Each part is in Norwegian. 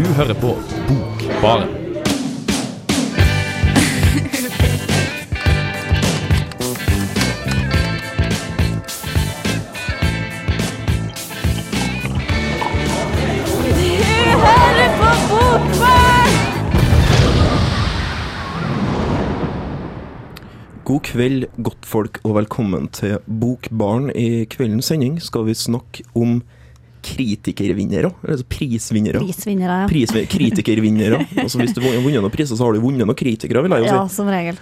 Du hører på Bokbaren. God kveld, godtfolk, og velkommen til Bokbarn. I kveldens sending skal vi snakke om kritikervinnere, altså prisvinnere. Prisvinnere, ja. Prisvi- kritikervinnere. altså Hvis du har vunnet noen priser, så har du vunnet noen kritikere, vil jeg jo si. Ja, som regel.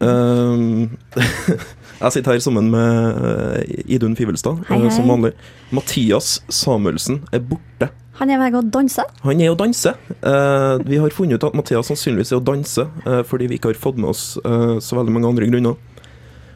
Um, jeg sitter her sammen med eh, Idun Fivelstad, Hei, eh, hei. som vanlig. Mathias Samuelsen er borte. Han er vei å danse. Han er å danse. Eh, vi har funnet ut at Mathias sannsynligvis er å danse, eh, fordi vi ikke har fått med oss eh, så veldig mange andre grunner.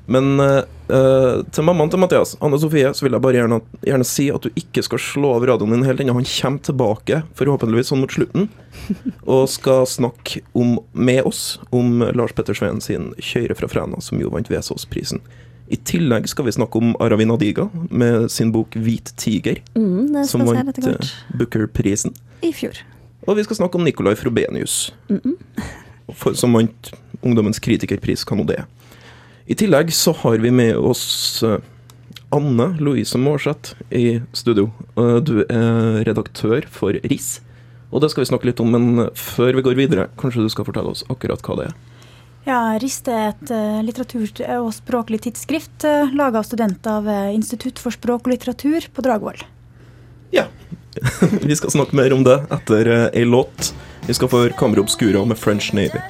Men eh, til mammaen til Mathias, Anne Sofie, så vil jeg bare gjerne, gjerne si at du ikke skal slå av radioen din helt ennå. Han kommer tilbake, forhåpentligvis sånn mot slutten, og skal snakke om, med oss om Lars Petter Sveen sin 'Kjøre fra Fræna', som jo vant Vesaas-prisen. I tillegg skal vi snakke om Aravin Adiga med sin bok 'Hvit tiger', Mm, det som vant eh, Booker-prisen. I fjor. Og vi skal snakke om Nicolai Frobenius, for, som vant Ungdommens kritikerpris, hva nå det er. I tillegg så har vi med oss eh, Anne Louise Maarseth i studio. Eh, Du er redaktør for RIS, og det skal vi snakke litt om. Men før vi går videre, kanskje du skal fortelle oss akkurat hva det er? Ja, RIS er et eh, litteratur- og språklig tidsskrift laga av studenter ved Institutt for språk og litteratur på Dragvoll. Ja. vi skal snakke mer om det etter ei låt. Vi skal få høre Camera Obscura med French Navy.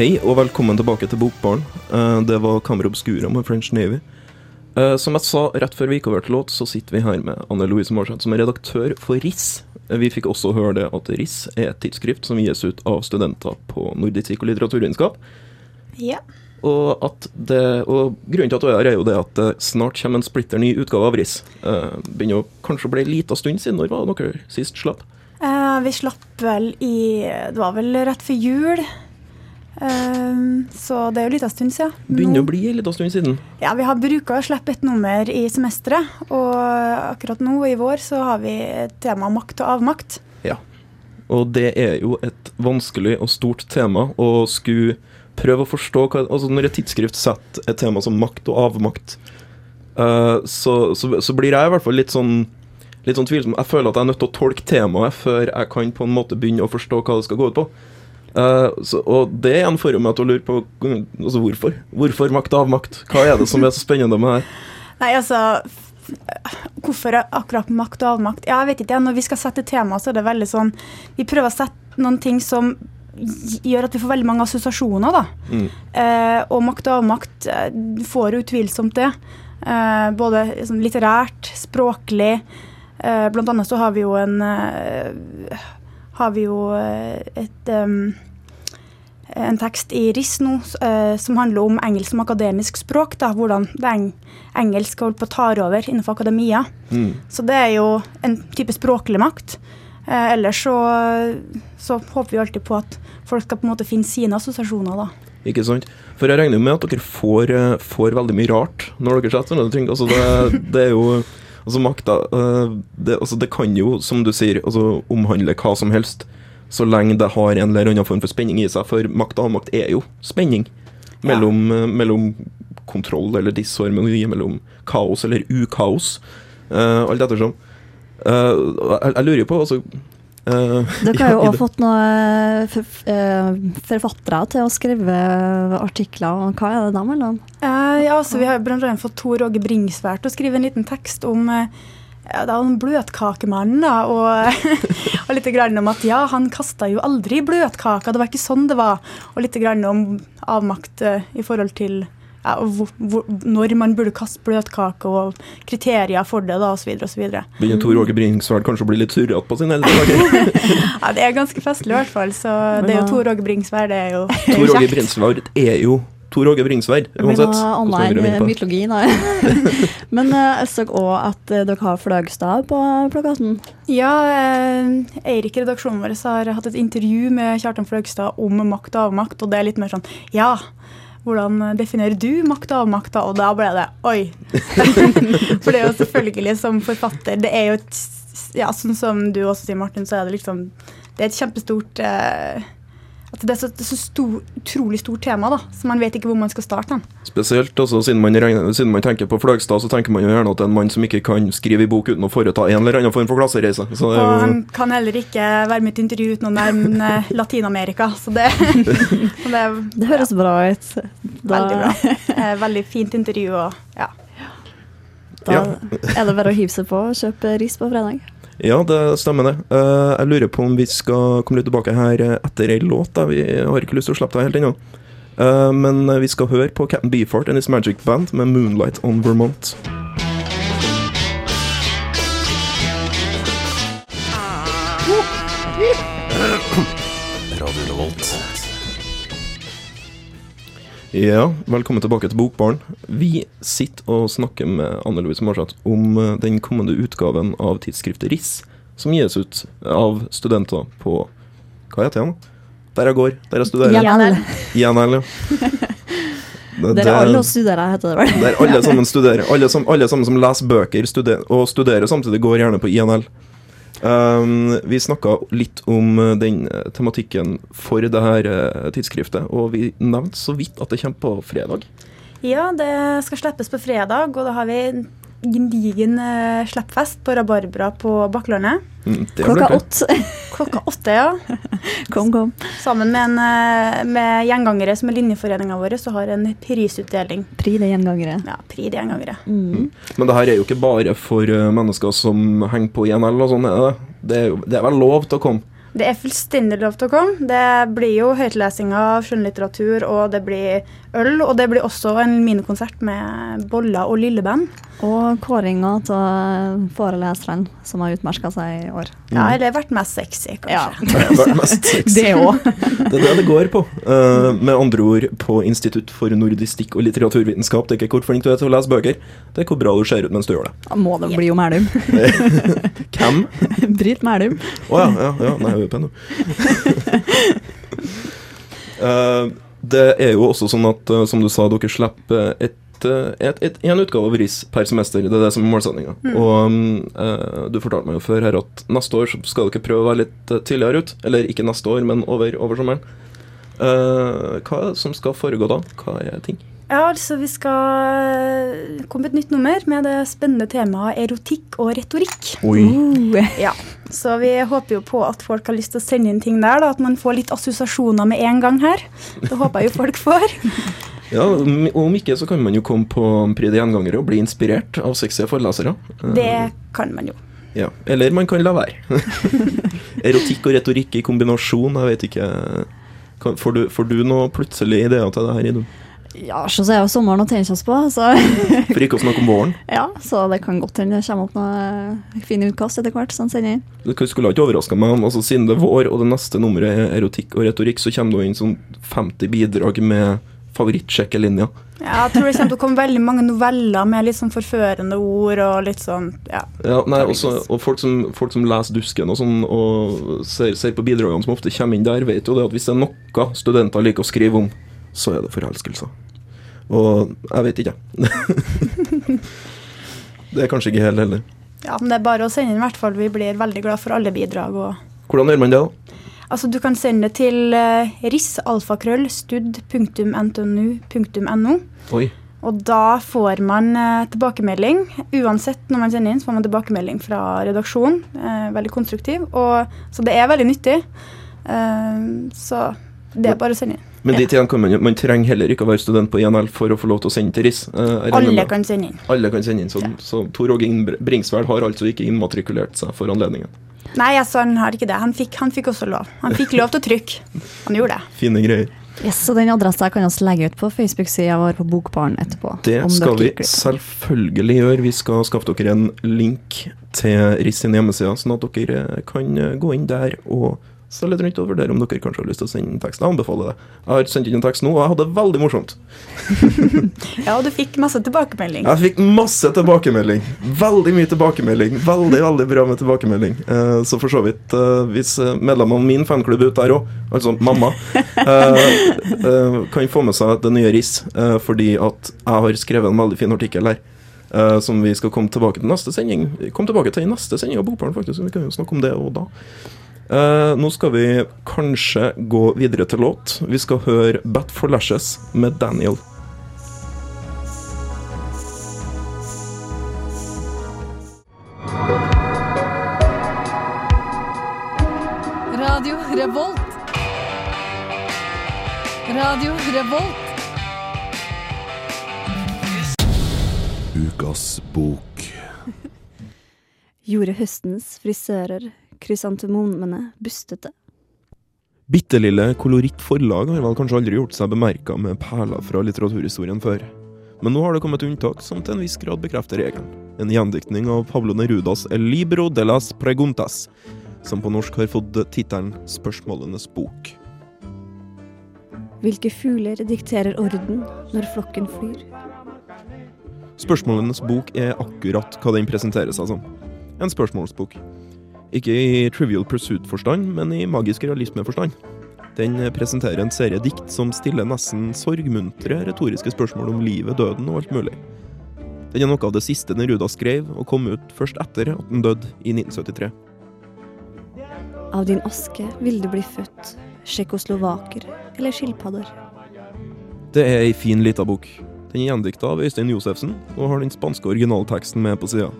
Hei og velkommen tilbake til Bokbarn. Eh, Det var Camera Obscura med French Navy. Eh, Som jeg sa rett før vi gikk over til låt, så sitter vi her med Anne Louise Marseth, som er redaktør for RIS. Eh, Vi fikk også høre det at RIS er et tidsskrift som gis ut av studenter på nordisk og litteraturvitenskap. Ja. Og, det, og grunnen til at du er her, er jo det at det snart kommer en splitter ny utgave av RIS. Eh, begynner å kanskje å bli ei lita stund siden. Når var det dere sist slapp? Eh, vi slapp vel i Det var vel rett før jul. Eh, så det er jo en liten stund siden. Begynner å bli en liten stund siden. Ja, Vi har bruka å slippe et nummer i semesteret, og akkurat nå i vår så har vi tema makt og avmakt. Ja, Og det er jo et vanskelig og stort tema å skulle prøve å forstå hva Altså Når et tidsskrift setter et tema som makt og avmakt, eh, så, så, så blir jeg i hvert fall litt sånn Litt sånn tvilsom. Jeg føler at jeg er nødt til å tolke temaet før jeg kan på en måte begynne å forstå hva det skal gå ut på. Eh, så, og det er en form meg til å lure på altså hvorfor. Hvorfor makt og avmakt? Hva er det som er så spennende med det her? Nei, altså Hvorfor akkurat makt og avmakt? Ja, jeg vet ikke. Når vi skal sette tema, så er det veldig sånn Vi prøver å sette noen ting som gjør at vi får veldig mange assosiasjoner, da. Mm. Eh, og makt og avmakt eh, får utvilsomt det. Eh, både sånn litterært, språklig. Eh, blant annet så har vi jo en Har vi jo eh, et um, en tekst i RIS nå uh, som handler om engelsk som akademisk språk. Da, hvordan det eng engelsk holder på å ta over innenfor akademia. Mm. Så det er jo en type språklig makt. Uh, ellers så, så håper vi alltid på at folk skal på en måte finne sine assosiasjoner, da. Ikke sant? For jeg regner jo med at dere får, får veldig mye rart når dere setter ting. Altså det, det er jo Altså makta eh, det, altså det kan jo, som du sier, altså omhandle hva som helst. Så lenge det har en eller annen form for spenning i seg. For makt og avmakt er jo spenning. Mellom, eh, mellom kontroll eller disharmoni, mellom kaos eller ukaos. Uh, alt ettersom. Uh, jeg, jeg lurer på, altså eh, Dere har jo òg fått noen eh, forfattere til å skrive artikler. Hva er det da mellom? Uh, ja, så Vi har annet fått Tor Åge Bringsvær til å skrive en liten tekst om eh, ja, det er en bløtkakemann, da, og, og litt grann om at ja, han kasta jo aldri bløtkaka, det var ikke sånn det var. Og litt grann om avmakt eh, i forhold til ja, hvor, hvor, når man burde kaste bløtkake, og kriterier for det, da, osv. osv. Begynner Tor Åge Bringsværd kanskje å bli litt surrete på sin eldre dager? Ja, det er ganske festlig, i hvert fall. Så det er jo Tor Åge Bringsværd, det er jo, det er Tor Åge. Bringsværd er jo Tor Åge Bringsværd, Det blir uansett. noe mytologi, nei. Men eh, jeg så òg at eh, dere har Fløgstad på plakaten. Ja, eh, Eirik i redaksjonen vår har hatt et intervju med Kjartan Fløgstad om makt og avmakt, og det er litt mer sånn Ja, hvordan definerer du makt og avmakt? Og da ble det oi. For det er jo selvfølgelig som forfatter Det er jo et Ja, sånn som du også sier, Martin, så er det liksom Det er et kjempestort eh, at det er så, så stor, utrolig stort tema, da, så man vet ikke hvor man skal starte. den. Spesielt altså, siden, man regner, siden man tenker på Fløgstad, så tenker man jo gjerne at det er en mann som ikke kan skrive i bok uten å foreta en eller annen form for klassereise. Så Og han kan heller ikke være med i et intervju uten å nevne Latin-Amerika, så det, så det Det høres bra ut. Da, veldig bra. Eh, Veldig fint intervju og ja. Da Ja. er det bare å hive seg på og kjøpe ris på fredag. Ja, det stemmer det. Uh, jeg lurer på om vi skal komme litt tilbake her eh, etter ei låt. da. Vi har ikke lyst til å slippe deg helt ennå. Uh, men vi skal høre på Captain Beefheart and His Magic Band med 'Moonlight on Vermont'. Radio Revolt. Ja, velkommen tilbake til Bokbarn. Vi sitter og snakker med Anne Louise Marseth om eh, den kommende utgaven av tidsskriftet RIS, som gis ut av studenter på Hva heter den? Der jeg går, der jeg studerer. INL, ja. Det- det- alle studerer, heter det vel. Der alle sammen studerer. Alle, som, alle sammen som leser bøker studer, og studerer samtidig, går gjerne på INL. Um, vi snakka litt om uh, den uh, tematikken for det her uh, tidsskriftet, og vi nevnte så vidt at det kommer på fredag. ja, det skal slippes på fredag, og da har vi gedigen eh, slippfest på Rabarbra på Bakklandet. Mm, Klokka åtte. Klokka åtte, ja. Kom, kom. Sammen med, en, eh, med gjengangere som er linjeforeninga vår, så har en prisutdeling. Pri det gjengangere. Ja, pri de gjengangere. Mm. Men det her er jo ikke bare for uh, mennesker som henger på INL og sånn, er det? Det er, jo, det er vel lov til å komme? Det er fullstendig lov til å komme. Det blir jo høytlesing av skjønnlitteratur, og det blir øl, og det blir også en minikonsert med boller og lilleband. Og kåringa av foreleseren som har utmerka seg i år. Ja, eller vært mest sexy, kanskje. Ja. Vel mest sexy. Det òg. Det er det det går på. Uh, med andre ord på Institutt for nordistikk og litteraturvitenskap. Det er ikke hvor flink du er til å lese bøker, det er hvor bra du ser ut mens du gjør det. Da må det bli jo Mælum. Hvem? Britt Mælum. Å ja, ja, ja. Nei, hun på. Eh, det er jo også sånn at, eh, som du sa, dere slipper et, eh, et, en utgave av RIS per semester. Det er det som er målsettinga. Og mm, eh, du fortalte meg jo før her at neste år skal dere prøve å være litt eh, tidligere ut. Eller ikke neste år, men over, over sommeren. Eh, hva er det som skal foregå da? Hva er ting? Ja, altså vi skal komme med et nytt nummer med det spennende temaet erotikk og retorikk. Oi. Uh. Ja, Så vi håper jo på at folk har lyst til å sende inn ting der, da, at man får litt assosiasjoner med en gang her. Det håper jeg jo folk får. Ja, om om ikke så kan man jo komme på Pride Gjengangere og bli inspirert av sexy forelesere. Eh, Det kan man jo. Ja. Eller man kan la være. Erotikk og retorikk i kombinasjon, jeg vet ikke. Får, du, får du noe plutselig ideer til det her, Idun? Ja, så er jo sommeren å tenke oss på, så For ikke å snakke om våren. ja, så det kan godt hende det kommer opp noen fine utkast etter hvert. Sånn sender. Det skulle ikke overraska meg om altså, siden det er vår og det neste nummeret er erotikk og retorikk, så kommer det inn sånn 50 bidrag med favorittsjekkelinja. Ja, jeg tror det kommer til å komme veldig mange noveller med litt sånn forførende ord og litt sånn ja. Ja, nei, også, og folk som, folk som leser Dusken og sånn, og ser, ser på bidragene som ofte kommer inn der, vet jo det at hvis det er noe studenter liker å skrive om, så er det forelskelser. Og jeg vet ikke. det er kanskje ikke helt heller. ja, men det er bare å sende inn i hvert fall. Vi blir veldig glad for alle bidrag. Hvordan gjør man det, da? Altså, Du kan sende det til uh, rissalfakrøll.stud.ntnu.no. Og da får man uh, tilbakemelding. Uansett når man sender inn, så får man tilbakemelding fra redaksjonen. Uh, veldig konstruktiv. Og, så det er veldig nyttig. Eh, så det er bare å sende inn. Men dit igjen kan man, man trenger heller ikke å være student på INL for å få lov til å sende til RIS. Eh, Alle kan sende inn. Alle kan sende inn. Så, Ja. så Tor Åge Bringsværd har altså ikke immatrikulert seg for anledningen. Nei, altså, han har ikke det. Han fikk, han fikk også lov. Han fikk lov til å trykke. Han gjorde det. Fine greier. Yes, så den adressen kan vi legge ut på Facebook-sida vår på Bokbaren etterpå. Det skal vi selvfølgelig gjøre. Vi skal skaffe dere en link til RIS sin hjemmeside, sånn at dere kan eh, gå inn der og Så litt rundt og vurdere om dere kanskje har lyst til å sende en tekst. Jeg anbefaler det. Jeg har sendt inn en tekst nå, og jeg hadde det veldig morsomt. Ja, og du fikk masse tilbakemelding. Jeg fikk masse tilbakemelding. Veldig mye tilbakemelding. Veldig, veldig bra med tilbakemelding. Eh, så for så vidt, eh, hvis eh, medlemmene av min fanklubb ute der òg, altså mamma, kan få med seg det nye RIS, fordi at jeg har skrevet en veldig fin artikkel her. Uh, som vi skal komme tilbake til neste sending. Kom tilbake til i neste sending av Bokbarn, faktisk. Vi kan jo snakke om det og da. Eh, nå skal vi kanskje gå videre til låt. Vi skal høre Bat for Lashes med Daniel. Radio Revolt. Radio Revolt. Ukas bok. Gjorde høstens frisører krysantemomene bustete? Bittelille Koloritt Forlag har vel kanskje aldri gjort seg bemerka med perler fra litteraturhistorien før. Men nå har det kommet unntak som til en viss grad bekrefter regelen. En gjendiktning av Pablo Nerudas El libro de las preguntas, som på norsk har fått tittelen Spørsmålenes bok. Hvilke fugler dikterer orden når flokken flyr? Spørsmålenes bok er akkurat hva den presenterer seg som. En spørsmålsbok. Ikke i Trivial Pursuit-forstand, men i magisk realisme-forstand. Den presenterer en serie dikt som stiller nesten sorgmuntre retoriske spørsmål om livet, døden og alt mulig. Den er noe av det siste Neruda skrev, og kom ut først etter at han døde i 1973. Av din aske vil det bli født tsjekkoslovaker eller skilpadder. Det er ei fin lita bok. Den er gjendikta av Øystein Josefsen, og har den spanske originalteksten med på sida.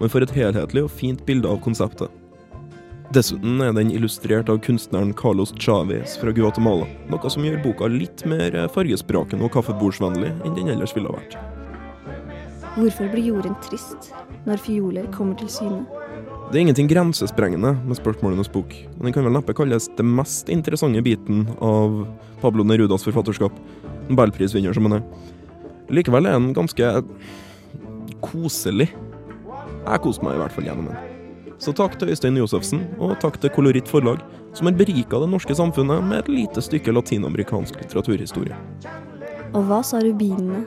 Man får et helhetlig og fint bilde av konseptet. Dessuten er den illustrert av kunstneren Carlos Chávez fra Guatemala, noe som gjør boka litt mer fargesprakende og kaffebordsvennlig enn den ellers ville ha vært. Hvorfor blir jorden trist når fioler kommer til syne? Det er ingenting grensesprengende med spørsmålenes bok, og den kan vel neppe kalles det mest interessante biten av Pablo Nerudas forfatterskap, nobelprisvinner som han er. Likevel er den ganske koselig. Jeg koser meg i hvert fall gjennom den. Så takk til Øystein Josefsen, og takk til Koloritt Forlag, som har berika det norske samfunnet med et lite stykke latinamerikansk litteraturhistorie. Og hva sa rubinene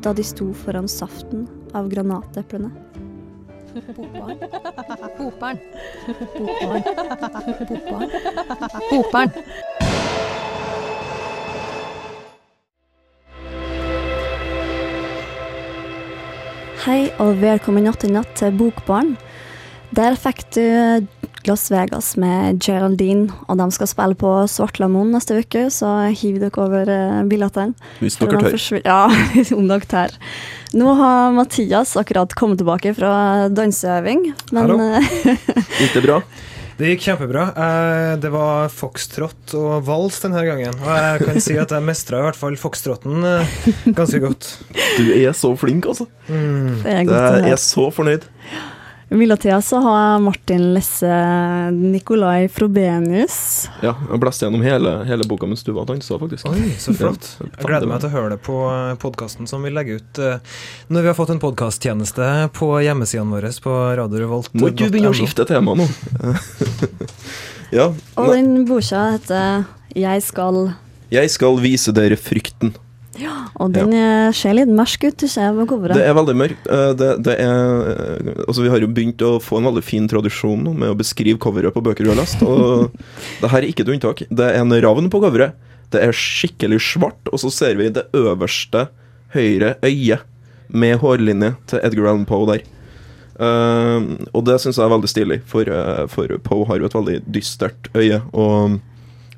da de sto foran saften av granateplene? Bokbarn. Bokbarn. Bokbarn. Bokbarn. Bokbarn. Hei og velkommen natt til natt til Bokbarn. Der fikk du Las Vegas med Geraldine, og de skal spille på Svartlamoen neste uke, så hiv dere over eh, billettene. Hvis dere tør. forsvin- Ja, om dere tør. Nå har Mathias akkurat kommet tilbake fra danseøving, men eh, Gikk det bra? Det gikk kjempebra. Eh, Det var foxtrot og vals denne gangen. Og jeg kan si at jeg mestra i hvert fall foxtroten ganske godt. Du er så flink, altså. Mm. det er godt å er høre. jeg så fornøyd. I mellomtida så har jeg Martin Lesse Nikolai Frobenius. Ja, jeg blæste gjennom hele, hele boka mens du var dansa, faktisk. Oi, så flott. Jeg gleder meg til å høre det på podkasten som vi legger ut eh, når vi har fått en podkasttjeneste på hjemmesidene våre på Radio Revolt. Må ikke du begynne å skifte tema nå? ja. Og den boka heter Jeg skal jeg skal vise dere frykten. Og den ja. ser litt mersk ut, du ser på coveret. Det er veldig mørkt. Eh, Det, det er eh, Altså, vi har jo begynt å få en veldig fin tradisjon med å beskrive coveret på bøker du har lest, og det her er ikke et unntak. Det er en ravn på coveret. Det er skikkelig svart, og så ser vi det øverste høyre øyet med hårlinje til Edgar Allan Poe der. Uh, og det syns jeg er veldig stilig, for, uh, for Poe har jo et veldig dystert øye. Og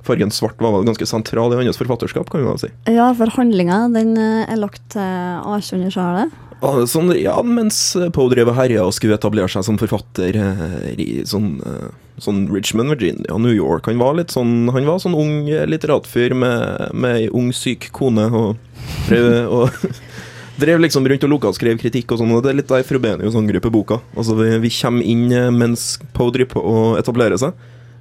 fargen svart var vel ganske sentral i hans forfatterskap, kan vi vel si. Ja, for handlinga den eh, er lagt til 1800-tallet. Ja, sånn, ja, mens Poe drev og herja og skulle etablere seg som forfatter eh, i sånn, eh, sånn Richmond, Virginia, New York. Han var litt sånn Han var sånn ung eh, litteratfyr med, med ei ung, syk kone og drev, og drev liksom rundt og og skrev kritikk og sånn. Og det er litt der Frobenius angriper boka. Altså, vi, vi kommer inn eh, mens Poe driver på å etablere seg,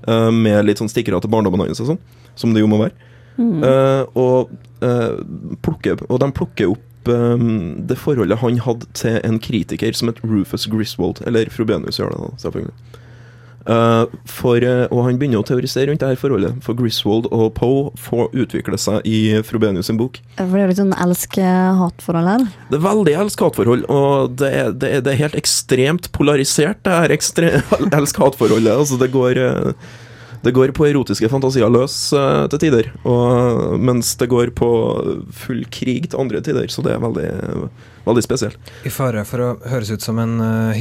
eh, med litt sånn stikkere til barndommen hans og sånn, som det jo må være. Mm. Uh, og, eh, plukker, og de plukker opp det forholdet han hadde til en kritiker som het Rufus Griswold. Eller Frobenius gjør det, da, selvfølgelig. Eh, for, eh, og han begynner å teorisere rundt det her forholdet, for Griswold og Poe får utvikle seg i Frobenius sin bok. For det er litt sånn elsk-hat-forhold her. Det er veldig elsk-hat-forhold, og det er, det, er, det er helt ekstremt polarisert, det her elsk-hat-forholdet. Altså, det går eh, det går på erotiske fantasier løs uh, til tider, og, mens det går på full krig til andre tider. Så det er veldig, veldig spesielt. I fare for å høres ut som en uh,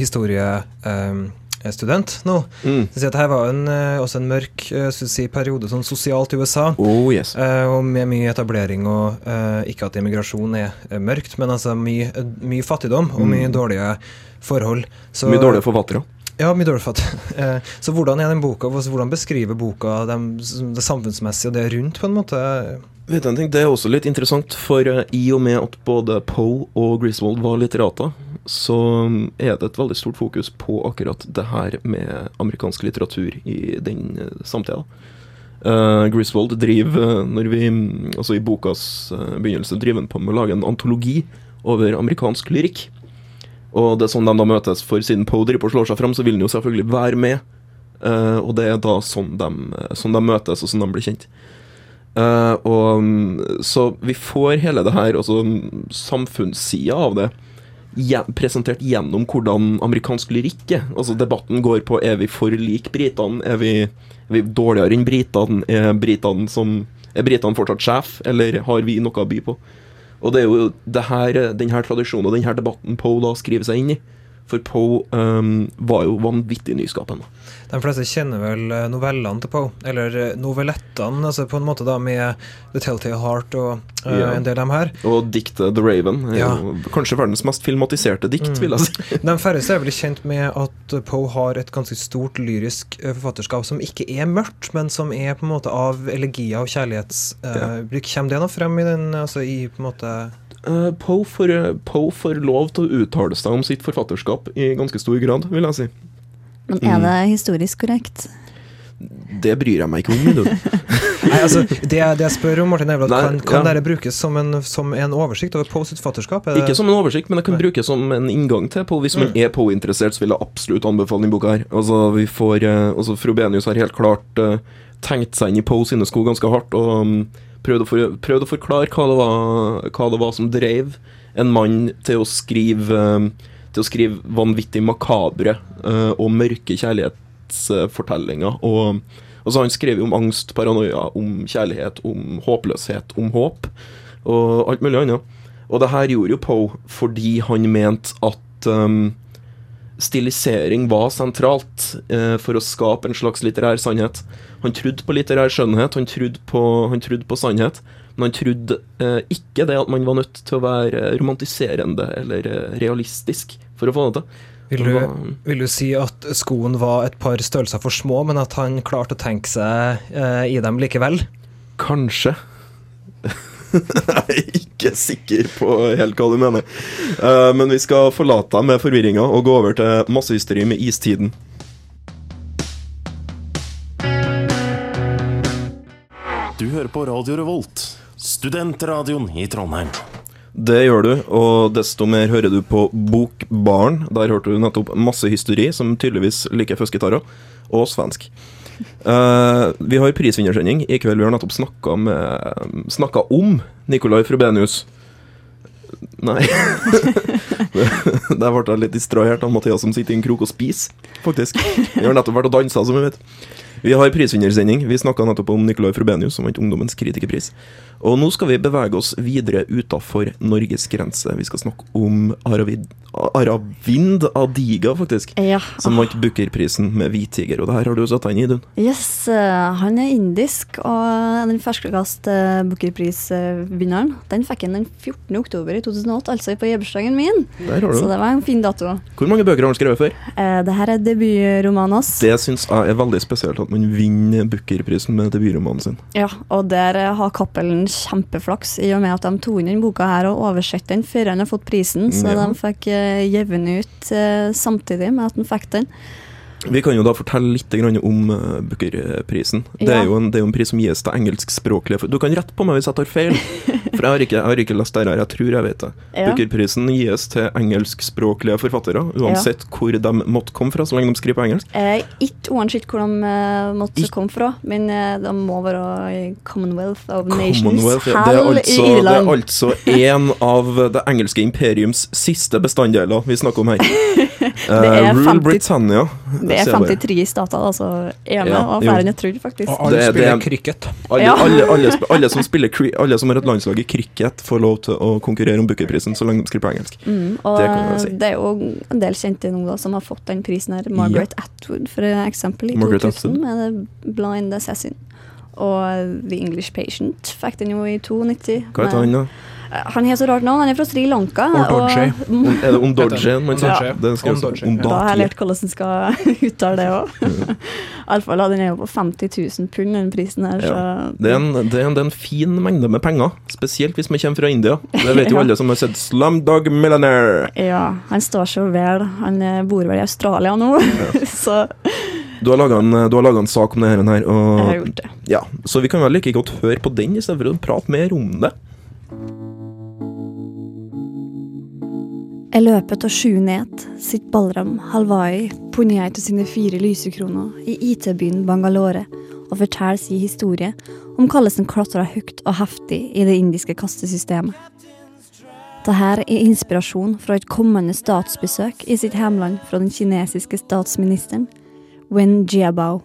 historiestudent nå. Mm. Så dette her var en, eh, også en mørk eh, si, periode sånn sosialt i USA. Oh yes. eh, og med mye etablering og Ikke at immigrasjon er, mørkt, men altså mye, mye fattigdom og mye Mm. dårlige forhold. Så, Mye dårlige forfattere. Ja, mye dårlig fatt. Så hvordan er den boka, hvordan beskriver boka det, det samfunnsmessige og det rundt, på en måte? Vet du en ting, Det er også litt interessant, for i og med at både Poe og Griswold var litterater, så er det et veldig stort fokus på akkurat det her med amerikansk litteratur i den eh, samtida. Uh, Griswold driver, eh, når vi, mm, altså i bokas eh, begynnelse, driver på med å lage en antologi over amerikansk lyrikk. Og det er sånn de da møtes, for siden Poe driver og slår seg fram, så vil han jo selvfølgelig være med. Uh, og det er da sånn de, sånn de møtes, og sånn de blir kjent. Uh, og mm, Så vi får hele det her, altså mm, samfunnssida av det, presentert gjennom hvordan amerikansk lyrikk er. Altså Debatten går på er vi for lik britene, er vi, er vi dårligere enn britene, er britene som er britene fortsatt sjef, eller har vi noe å by på? Og det er jo det her, den her tradisjonen og den her debatten Poe da skriver seg inn i. For Poe um, var jo vanvittig nyskapende. De fleste kjenner vel eh, novellene til Poe, eller eh, novellettene, altså på en måte da med The Telltale Heart og uh, Ja. en del av dem her. Og diktet The Raven Ja. kanskje verdens mest filmatiserte dikt, Mm. vil jeg si. De færreste er vel kjent med at Poe har et ganske stort lyrisk forfatterskap som ikke er mørkt, men som er på en måte av elegier og kjærlighetsbruk. Kommer det noe frem i den, altså i på en måte Uh, Poe får, Poe får lov til å uttale seg om sitt forfatterskap i ganske stor grad, vil jeg si. Men er Mm. det historisk korrekt? Det bryr jeg meg ikke om. Nei, altså, det, jeg- det jeg spør om, Martin, Nei, kan, kan ja. dette brukes som en, som en oversikt over Poe sitt forfatterskap? Er det- Ikke som en oversikt, men det kan Nei. brukes som en inngang til Poe. Hvis man Mm. er Poe-interessert, så vil jeg absolutt anbefale denne boka her. Altså, vi får, uh, altså, Frobenius har helt klart uh, tenkt seg inn i Poe sine sko ganske hardt, og um, prøvd, å for, prøvde å forklare hva det, var, hva det var som drev en mann til å skrive um, til å skrive vanvittig makabre uh, og mørke kjærlighetsfortellinger. Og så Han skrev jo om angst, paranoia, om kjærlighet, om håpløshet, om håp og alt mulig annet. Og det her gjorde jo Poe fordi han mente at um, stilisering var sentralt eh, for å skape en slags litterær sannhet. Han trodde på litterær skjønnhet, han trodde på, han trodde på sannhet, men han trodde eh, ikke det at man var nødt til å være romantiserende eller eh, realistisk for å få det til. Vil du, vil du si at skoen var et par størrelser for små, men at han klarte å tenke seg eh, i dem likevel? Kanskje. Jeg er ikke sikker på helt hva du mener. Eh, men vi skal forlate deg med forvirringa og gå over til massehysteri med istiden. Du hører på Radio Revolt, studentradioen i Trondheim. Det gjør du, og desto mer hører du på Bokbarn. Der hørte du nettopp masse hysteri, som tydeligvis liker fuskgitarer, og svensk. Eh, vi har prisvinnersending i kveld. Vi har nettopp snakka Snakka om Nicolai Frobenius. Nei. Der ble jeg litt distrahert av Mathias som sitter i en krok og spiser, faktisk. Vi har nettopp vært og dansa, som vi vet. Vi har prisvinnersending. Vi snakka nettopp om Nicolai Frobenius, som vant Ungdommens kritikerpris. Og nå skal vi bevege oss videre utafor Norges grense. Vi skal snakke om Aravid, Aravind Adiga, faktisk. Ja. Som vant Booker-prisen med Hvit tiger. Og det her har du satt deg inn i, Idun. Yes, eh, han er indisk, og den ferskeste Booker-prisvinneren den fikk han den 14. oktober i 2008, altså på bursdagen min. Der har du Så det. det var en fin dato. Hvor mange bøker har han skrevet før? Eh, det her er debutromanen hans. Det syns jeg er veldig spesielt, at man vinner Booker-prisen med debutromanen sin. Ja, og der eh, har Cappelen kjempeflaks, i og med at de tok inn den boka her og oversatte den før han har fått prisen, så Ja. de fikk uh, gitt ut eh, samtidig med at han fikk den. Vi kan jo da fortelle litt om uh, Booker-prisen. Det, Ja. det er jo en pris som gis til engelskspråklige Du kan rette på meg hvis jeg tar feil, For jeg har ikke, jeg har ikke lest det her, jeg tror jeg vet det. Ja. Booker-prisen gis til engelskspråklige forfattere, uansett hvor de måtte komme fra, så lenge de skriver på engelsk. Eh, ikke uansett hvor de uh, måtte It komme fra, men uh, de må være i Commonwealth of Nations. Ja. det, er altså, det er altså en av det engelske imperiums siste bestanddeler vi snakker om her. Det er Eh, Rule 50 Britannia. Det er sier jeg 53 stater altså. så er med, Ja, og flere enn jeg trodde, faktisk. Og alle spiller er- cricket. Alle, Ja. alle, alle, alle, som spiller, alle som har et landslag i cricket, får lov til å konkurrere om Booker-prisen så lenge de skriver på engelsk. Mm, og Det si. det er jo en del kjente nå da, som har fått den prisen her. Margaret Atwood, for eksempel, i Margaret 2000 Atwood. med The Blind Assassin. Og The English Patient fikk den jo i 92. Hva heter han, da? Eh, Han har så rart navn. Han er fra Sri Lanka. Ondorje. er det man sier? Ondorje, ja. Da har jeg lært hvordan en skal uttale det òg. Iallfall den er jo på 50 000 pund, den prisen her. Så Det er, en, det, er en, det er en fin mengde med penger, spesielt hvis man kommer fra India. Det vet jo Ja. alle som har sett Slumdog Millionaire. ja, han står så vel. Han eh, bor vel i Australia nå, så Du har laga en, du har laget en sak om det her, jeg har gjort det. ja, så vi kan vel like godt høre på den, i stedet for å prate mer om det. Løpet av sju ned sitt Balram Halvai, Punyai til sine fire lysekroner i IT-byen Bangalore og forteller sin historie om hvordan en klatra høyt og heftig i det indiske kastesystemet. Dette er inspirasjon fra et kommende statsbesøk i sitt hjemland fra den kinesiske statsministeren Wen Jiabao.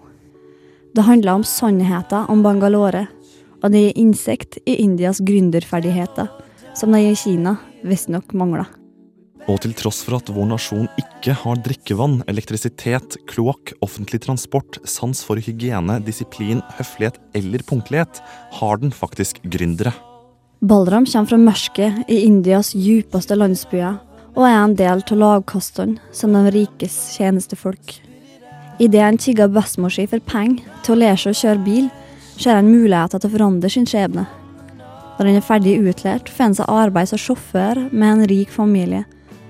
Det handler om sannheten om Bangalore, og det gir innsikt i Indias gründerferdigheter, som de i Kina visstnok mangler. Og til tross for at vår nasjon ikke har drikkevann, elektrisitet, kloakk, offentlig transport, sans for hygiene, disiplin, høflighet eller punktlighet, har den faktisk gründere. Balram kommer fra mørket i Indias djupeste landsbyer, og er en del av lavkastene som de rikes tjenestefolk. Idet han tigger bestemor si for penger til å lære seg å kjøre bil, ser han muligheter til å forandre sin skjebne. Når han er ferdig utlært, får han seg arbeid som sjåfør med en rik familie,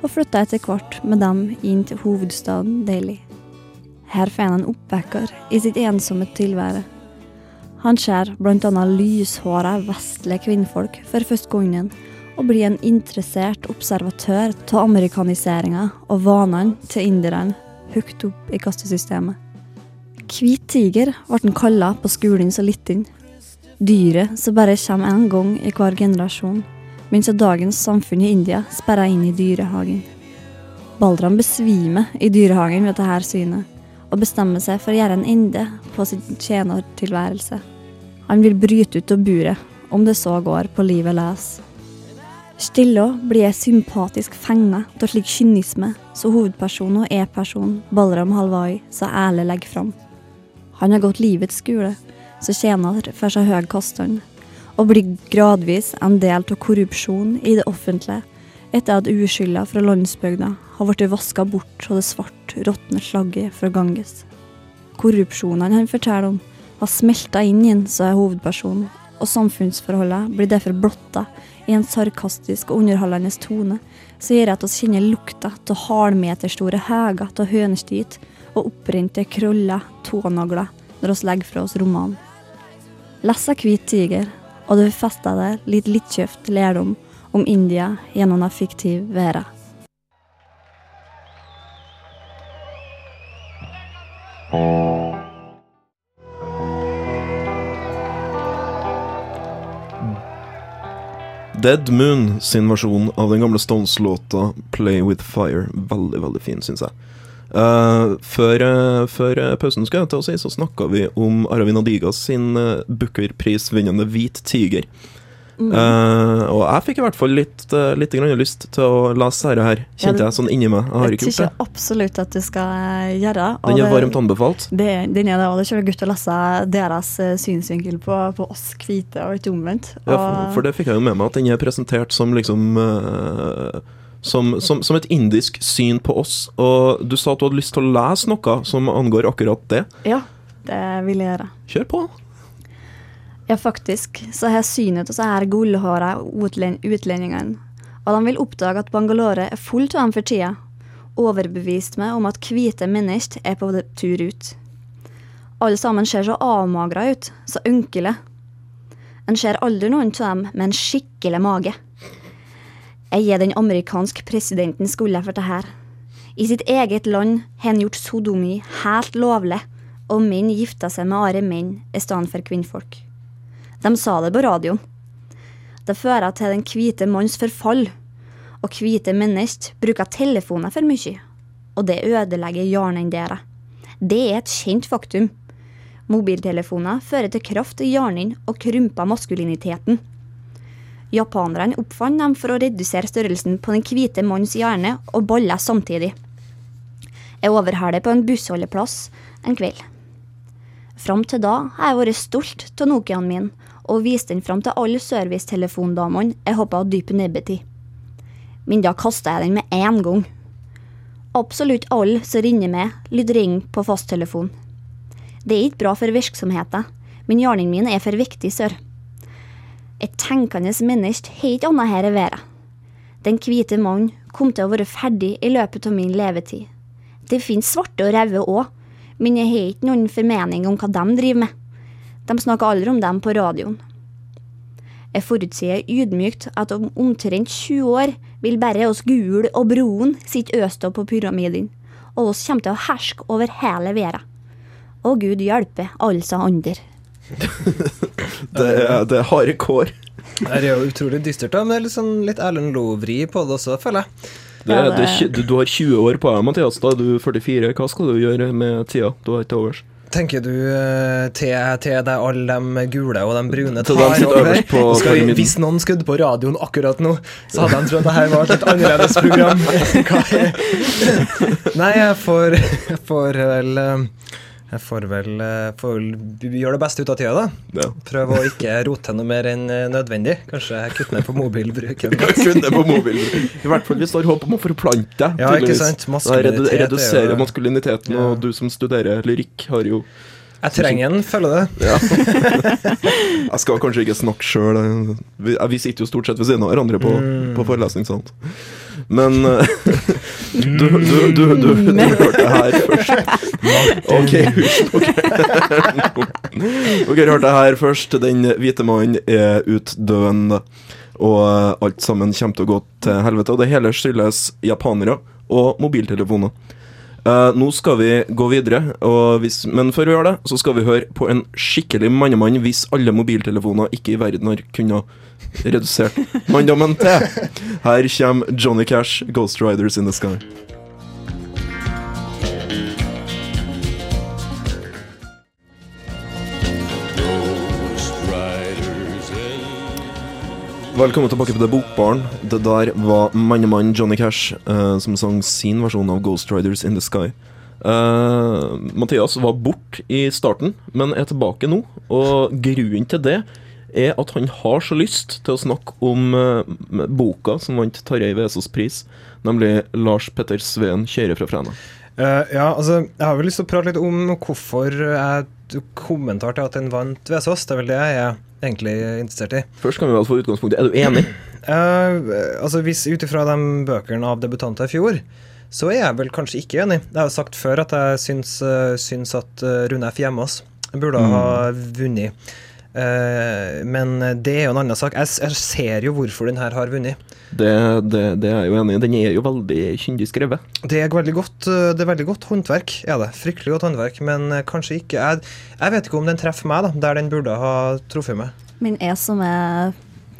og flytter etter hvert med dem inn til hovedstaden Delhi. Her får han en oppvekker i sitt ensomme tilvære. Han ser annet lyshåra vestlige kvinnfolk for første gangen, og blir en interessert observatør av amerikaniseringa og vanene til inderne høyt opp i kastesystemet. Hvit tiger ble han kalla på skolen så liten. Dyret som bare kommer én gang i hver generasjon, mens dagens samfunn i India sperra inn i dyrehagen. Baldram besvimer i dyrehagen ved dette synet, og bestemmer seg for å gjøre en ende på sin tjenertilværelse. Han vil bryte ut av buret, om det så går på livet løs. Stilla blir jeg sympatisk fenga av slik kynisme som hovedperson og e-person Balram Halvai så ærlig legger fram. Han har gått livets skole, som tjener for seg høy kostnad, og blir gradvis en del av korrupsjon i det offentlige etter at uskylda fra landsbygda har blitt vaska bort av det svart, råtne slagget fra Ganges. Korrupsjonene han forteller om, har smelta inn i ham som er hovedpersonen, og samfunnsforholdene blir derfor blotta i en sarkastisk og underholdende tone som gjør at vi kjenner lukta av halvmeterstore heger av hønestyt og opprente krøller, tånagler, når vi legger fra oss romanen. Les Hvit tiger, og du festa deg litt lettkjøpt lærdom om India gjennom en fiktiv verden. Dead Moon sin versjon av den gamle Stones-låta 'Play With Fire'. Veldig, veldig fin, syns jeg. Eh, før, uh, før eh, pausen skal jeg til å si, så snakka vi om Aravind Adigas sin uh, Booker-prisvinnende 'Hvit tiger'. Eh, og jeg fikk i hvert fall litt, uh, litt grann lyst til å lese dette her, kjente ja, jeg sånn inni meg. Jeg har ikke gjort det. absolutt at du skal gjøre og Den er varmt anbefalt. Det, den er det, og det er kjølig godt å lese deres synsvinkel på, på oss hvite, og ikke omvendt. Ja, for, for det fikk jeg jo med meg, at den er presentert som liksom som, som, som et indisk syn på oss. Og du sa at du hadde lyst til å lese noe som angår akkurat det. Ja, det vil jeg gjøre. Kjør på. Ja, faktisk så har synet til så her gullhåra utlen- utlendingene. Og de vil oppdage at Bangalore er fullt av dem for tida. Overbevist meg om at hvite mennesker er på tur ut. Alle sammen ser så avmagra ut, så ynkelige. En ser aldri noen av dem med en skikkelig mage. Jeg gir den amerikanske presidenten skylda for det her. I sitt eget land har han gjort sodomi helt lovlig, og menn gifta seg med andre menn i stedet for kvinnfolk. De sa det på radioen. Det fører til den hvite manns forfall, og hvite mennesker bruker telefoner for mye, og det ødelegger hjernen deres. Det er et kjent faktum. Mobiltelefoner fører til kraft i hjernen og krymper maskuliniteten. Japanerne oppfant dem for å redusere størrelsen på den hvite manns hjerne og baller samtidig. Jeg overhæler på en bussholdeplass en kveld. Fram til da har jeg vært stolt av Nokiaen min og vist den fram til alle servicetelefondamene jeg hoppa å dype nebbet i. Men da kasta jeg den med én gang. Absolutt alle som ringer med, lyder ring på fasttelefon. Det er ikke bra for virksomheten, men hjernen min er for viktig, sør. Et tenkende menneske har ikke annet her i verden. Den hvite mannen kom til å være ferdig i løpet av min levetid. Det finnes svarte og røde òg, men jeg har ikke noen formening om hva de driver med. De snakker aldri om dem på radioen. Jeg forutsier ydmykt at om omtrent 20 år vil bare oss Gul og Broen sitte øst opp på pyramiden, og oss kommer til å herske over hele verden. Og Gud hjelpe seg andre. Det er, det er harde kår. Det er jo utrolig dystert, da, men det er litt, sånn, litt Erlend Loe-vri på det også, føler jeg. Det, det, du, du har 20 år på deg, Mathias. Da er du 44. Hva skal du gjøre med tida du har til overs? Tenker du eh, til, til deg alle de gule og de brune Til de sitter over? øverst på Skal vi, hvis noen skudde på radioen akkurat nå, så hadde de trodd det her var et litt annerledes program. Nei, jeg får, jeg får vel eh, Jeg får vel eh, får vel gjøre det beste ut av tida, da. Ja. Prøve å ikke rote noe mer enn eh, nødvendig. Kanskje kutte ned på mobilbruken. ned på mobil. I hvert fall hvis du har håp om å forplante deg. Ja, ikke sant? Maskulinitet er reduserer jo- maskuliniteten, og du som studerer lyrikk, har jo Jeg trenger en, føler det. Ja. Jeg skal kanskje ikke snakke sjøl. Vi, vi sitter jo stort sett ved siden av hverandre på, Mm. på forelesningssalen. Men eh, du, du, du, du, hørte det her først. OK, husk. Dere hørte det her først. Den hvite mannen er utdøende. Og alt sammen kommer til å gå til helvete. Og det hele skyldes japanere og mobiltelefoner. Uh, nå skal vi gå videre, hvis, men før vi gjør det, så skal vi høre på en skikkelig mannemann hvis alle mobiltelefoner ikke i verden har kunnet redusert manndommen til. Her kommer Johnny Cash, 'Ghost Riders in the Sky'. Velkommen tilbake på Det Bokbaren. Det der var mannemannen Johnny Cash uh, som sang sin versjon av Ghost Riders in the Sky. Uh, Mathias var borte i starten, men er tilbake nå. Og grunnen til det er at han har så lyst til å snakke om uh, boka som vant Tarjei Vesaas pris, nemlig Lars Petter Sveen 'Kjører fra Fræna'. Uh, ja, altså, jeg har vel lyst til å prate litt om hvorfor jeg kommentar til at den vant Vesaas. Det er vel det jeg er egentlig interessert i. Først kan vi vel få utgangspunktet. Er du enig? Uh, altså, hvis Ut ifra de bøkene av debutanter i fjor, så er jeg vel kanskje ikke enig. Jeg har jo sagt før at jeg syns, syns at Rune F. Hjemås burde ha vunnet. Eh, men det er jo en annen sak. Jeg, jeg ser jo hvorfor den her har vunnet. Det, det, det er jeg jo enig i. Den er jo veldig kyndig skrevet. Det er veldig godt, eh, det er veldig godt håndverk, er det. Fryktelig godt håndverk, men eh, kanskje ikke Jeg, jeg vet ikke om den treffer meg, da, der den burde ha truffet meg. Men jeg som er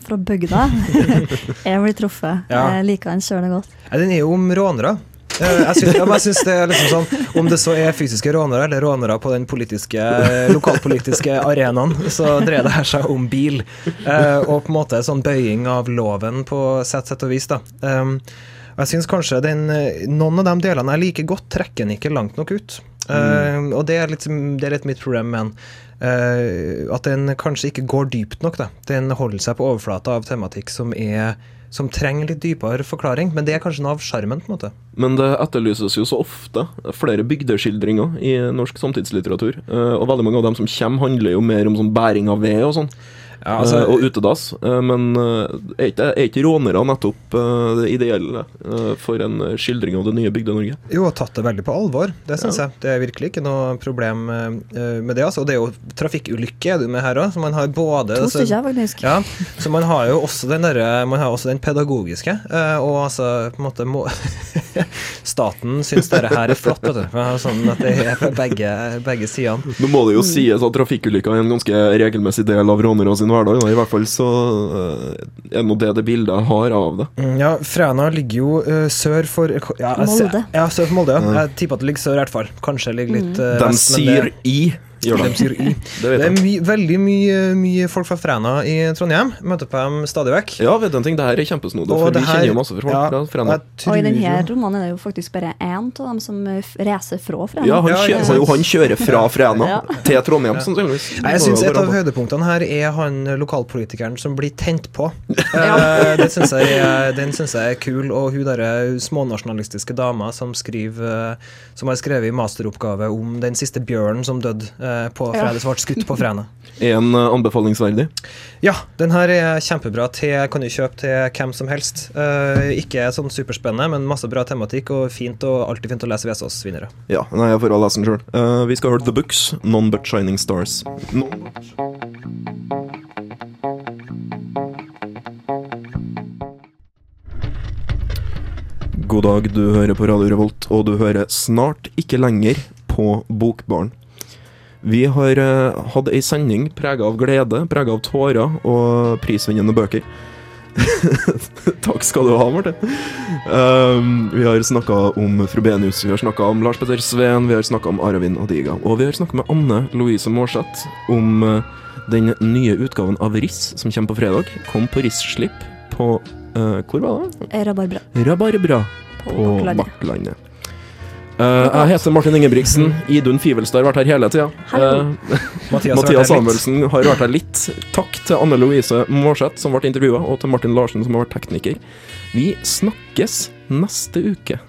fra bygda, jeg blir truffet. Ja. Jeg liker den kjørende godt. Ja, den er jo om rånere. Eh, Jeg syns, jeg syns det er liksom sånn Om det så er fysiske rånere eller rånere på den politiske, lokalpolitiske arenaen, så dreier det her seg om bil. Eh, og på en måte sånn bøying av loven på sett sett og vis, da. Um, jeg syns kanskje den, eh, noen av de delene jeg liker godt, trekker den ikke langt nok ut. Eh, og det er, litt, det er litt mitt problem med den. Uh, at den kanskje ikke går dypt nok. Da. Den holder seg på overflata av tematikk som, er, som trenger litt dypere forklaring, men det er kanskje noe av sjarmen. på en måte. Men det etterlyses jo så ofte flere bygdeskildringer i norsk samtidslitteratur. eh, Og veldig mange av dem som kommer, handler jo mer om sånn bæring av ved og sånn. Ja, altså- uh, og utedass. Uh, men eh, er ikke, er ikke rånere nettopp eh, det ideelle eh, for en skildring av det nye Bygde-Norge? Jo, og tatt det veldig på alvor. Det syns Ja. jeg. Det er virkelig ikke noe problem eh, med det. Altså. Og det er jo trafikkulykke er du med her òg, så man har både To altså- stykker, faktisk. Ja, så man har jo også den, derre- man har også den pedagogiske, eh, og altså på en måte må Staten syns dette her er flott, vet du. Sånn at det er fra begge, begge sidene. Nå må det jo sies at trafikkulykker er en ganske regelmessig del av rånere sin hverdag. Da. I hvert fall så eh, er det nå det det bildet jeg har av det. Mm, Ja, Fræna ligger jo uh, sør for ja, Molde. Ja, sør for Molde. ja. Ja. Jeg tipper at det ligger sør i hvert fall. Kanskje ligger litt eh, De vest, men sier i, gjør De de. sier y. Det Det er my, veldig mye, mye folk fra Fræna i Trondheim. Møter på dem stadig vekk. Ja, vet du en ting, det her er kjempesnodig, for vi her- kjenner jo masse fra ja, fra Fræna. Og i denne romanen er det jo faktisk bare én av dem som eh, reiser fra Fræna. Ja, han, Ja, kjører, jo, han kjører fra Fræna Ja. til Trondheim, sannsynligvis. Jeg syns et av høydepunktene her er han lokalpolitikeren som blir tent på. Eh, det synes jeg, den syns jeg er kul. Og hun derre smånasjonalistiske dama som skriver eh, Som har skrevet i masteroppgave om den siste bjørnen som døde på Ja. Som ble skutt på Fræna. Er en eh, anbefalingsverdig? Ja, den her er kjempebra. Til, kan du kjøpe til hvem som helst. Eh, ikke sånn superspennende, men masse bra tematikk, og fint og alltid fint å lese Vesaas-vinnere. Ja, nei, jeg får lese den sjøl. vi skal høre The Books, None But Shining Stars. None but... God dag, du hører på Radio Revolt, og du hører snart ikke lenger på Bokbaren. Vi har eh, hatt ei sending prega av glede, prega av tårer og prisvinnende bøker. Takk skal du ha, Martin. Um, vi har snakka om Frobenius, vi har snakka om Lars Petter Sveen, vi har snakka om Aravind Adiga. Og vi har snakka med Anne Louise Maarseth om eh, den nye utgaven av Riss som kommer på fredag. Kom på Riss-slipp på uh, Hvor var det? Rabarbra Rabarbra på på Bakklandet. Eh, jeg heter Martin Ingebrigtsen. Idun Fivelstad har vært her hele tida. Uh, Mathias, Mathias. Samuelsen har vært her litt. Takk til Anne Louise Mårseth, som ble intervjua, og til Martin Larsen, som har vært tekniker. Vi snakkes neste uke.